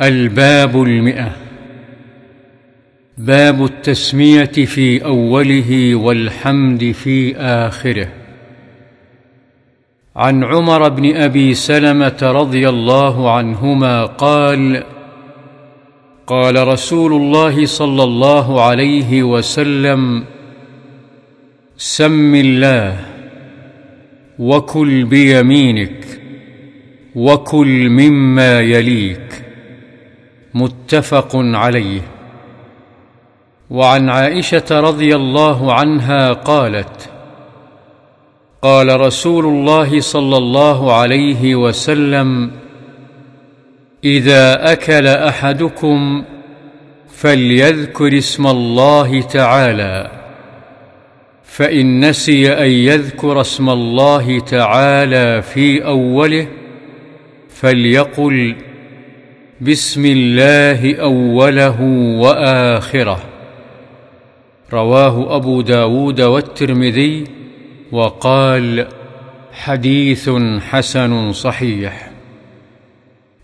الباب المئة. باب التسمية في أوله والحمد في آخره. عن عمر بن أبي سلمة رضي الله عنهما قال قال رسول الله صلى الله عليه وسلم سم الله وكل بيمينك وكل مما يليك. متفق عليه. وعن عائشة رضي الله عنها قالت قال رسول الله صلى الله عليه وسلم إذا أكل أحدكم فليذكر اسم الله تعالى فإن نسي أن يذكر اسم الله تعالى في أوله فليقل بسم الله أوله وآخره. رواه أبو داود والترمذي وقال حديث حسن صحيح.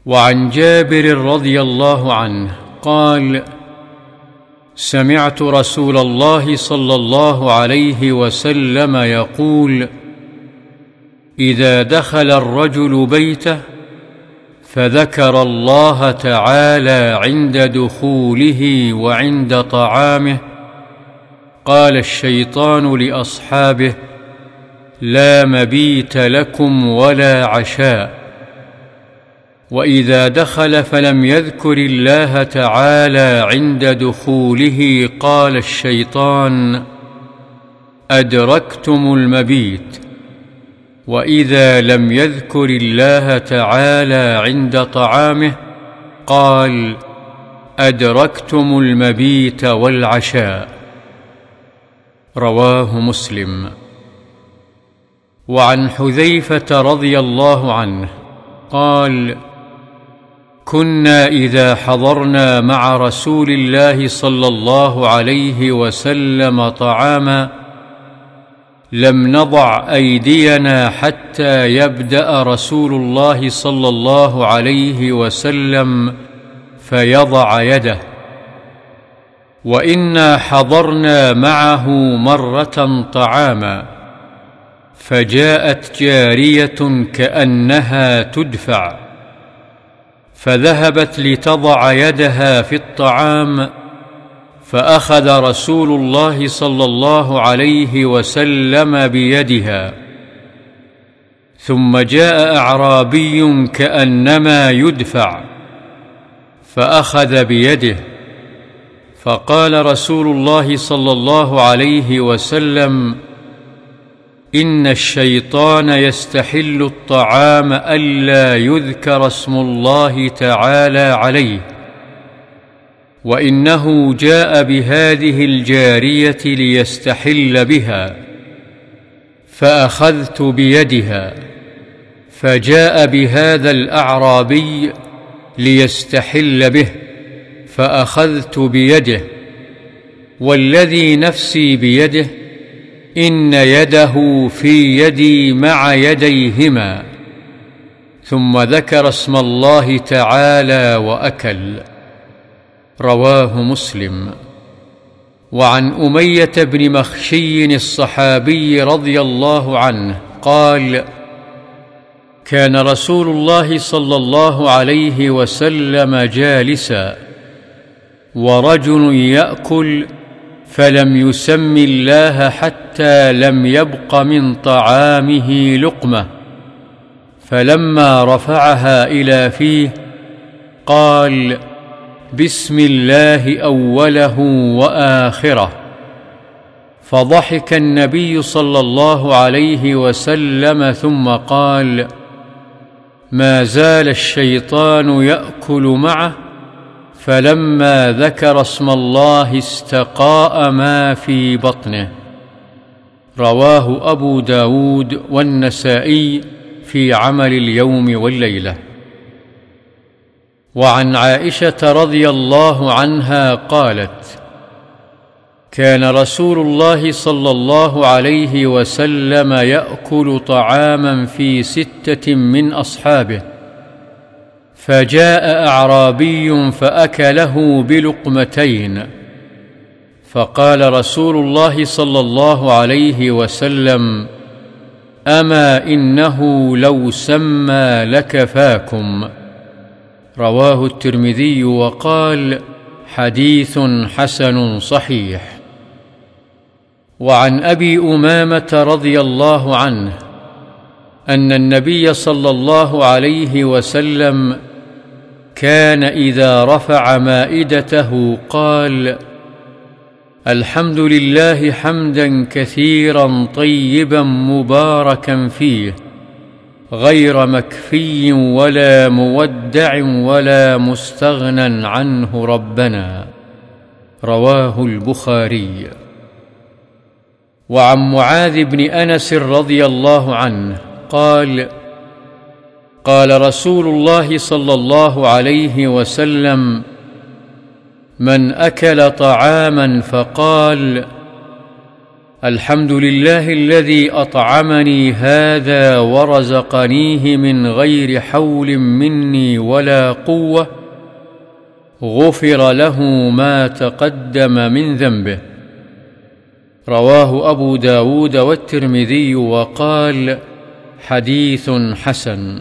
وعن جابر رضي الله عنه قال سمعت رسول الله صلى الله عليه وسلم يقول إذا دخل الرجل بيته فذكر الله تعالى عند دخوله وعند طعامه قال الشيطان لأصحابه لا مبيت لكم ولا عشاء وإذا دخل فلم يذكر الله تعالى عند دخوله قال الشيطان أدركتم المبيت واذا لم يذكر الله تعالى عند طعامه قال ادركتم المبيت والعشاء رواه مسلم. وعن حذيفه رضي الله عنه قال كنا اذا حضرنا مع رسول الله صلى الله عليه وسلم طعاما لم نضع أيدينا حتى يبدأ رسول الله صلى الله عليه وسلم فيضع يده. وإنا حضرنا معه مرة طعاما فجاءت جارية كأنها تدفع فذهبت لتضع يدها في الطعام فأخذ رسول الله صلى الله عليه وسلم بيدها ثم جاء أعرابي كأنما يدفع فأخذ بيده فقال رسول الله صلى الله عليه وسلم إن الشيطان يستحل الطعام ألا يذكر اسم الله تعالى عليه. وإنه جاء بهذه الجارية ليستحل بها فأخذت بيدها فجاء بهذا الأعرابي ليستحل به فأخذت بيده والذي نفسي بيده إن يده في يدي مع يديهما ثم ذكر اسم الله تعالى وأكل. رواه مسلم. وعن أمية بن مخشي الصحابي رضي الله عنه قال كان رسول الله صلى الله عليه وسلم جالسا ورجل يأكل فلم يسم الله حتى لم يبق من طعامه لقمة. فلما رفعها إلى فيه قال بسم الله أوله وآخره. فضحك النبي صلى الله عليه وسلم ثم قال ما زال الشيطان يأكل معه فلما ذكر اسم الله استقاء ما في بطنه. رواه أبو داود والنسائي في عمل اليوم والليلة. وعن عائشة رضي الله عنها قالت كان رسول الله صلى الله عليه وسلم يأكل طعاما في ستة من أصحابه فجاء أعرابي فأكله بلقمتين فقال رسول الله صلى الله عليه وسلم أما إنه لو سمى لكفاكم. رواه الترمذي وقال حديث حسن صحيح. وعن أبي أمامة رضي الله عنه أن النبي صلى الله عليه وسلم كان إذا رفع مائدته قال الحمد لله حمدا كثيرا طيبا مباركا فيه. غير مكفي ولا مودع ولا مستغنى عنه ربنا. رواه البخاري. وعن معاذ بن أنس رضي الله عنه قال قال رسول الله صلى الله عليه وسلم من أكل طعاما فقال الحمد لله الذي أطعمني هذا ورزقنيه من غير حول مني ولا قوة غفر له ما تقدم من ذنبه. رواه أبو داود والترمذي وقال حديث حسن.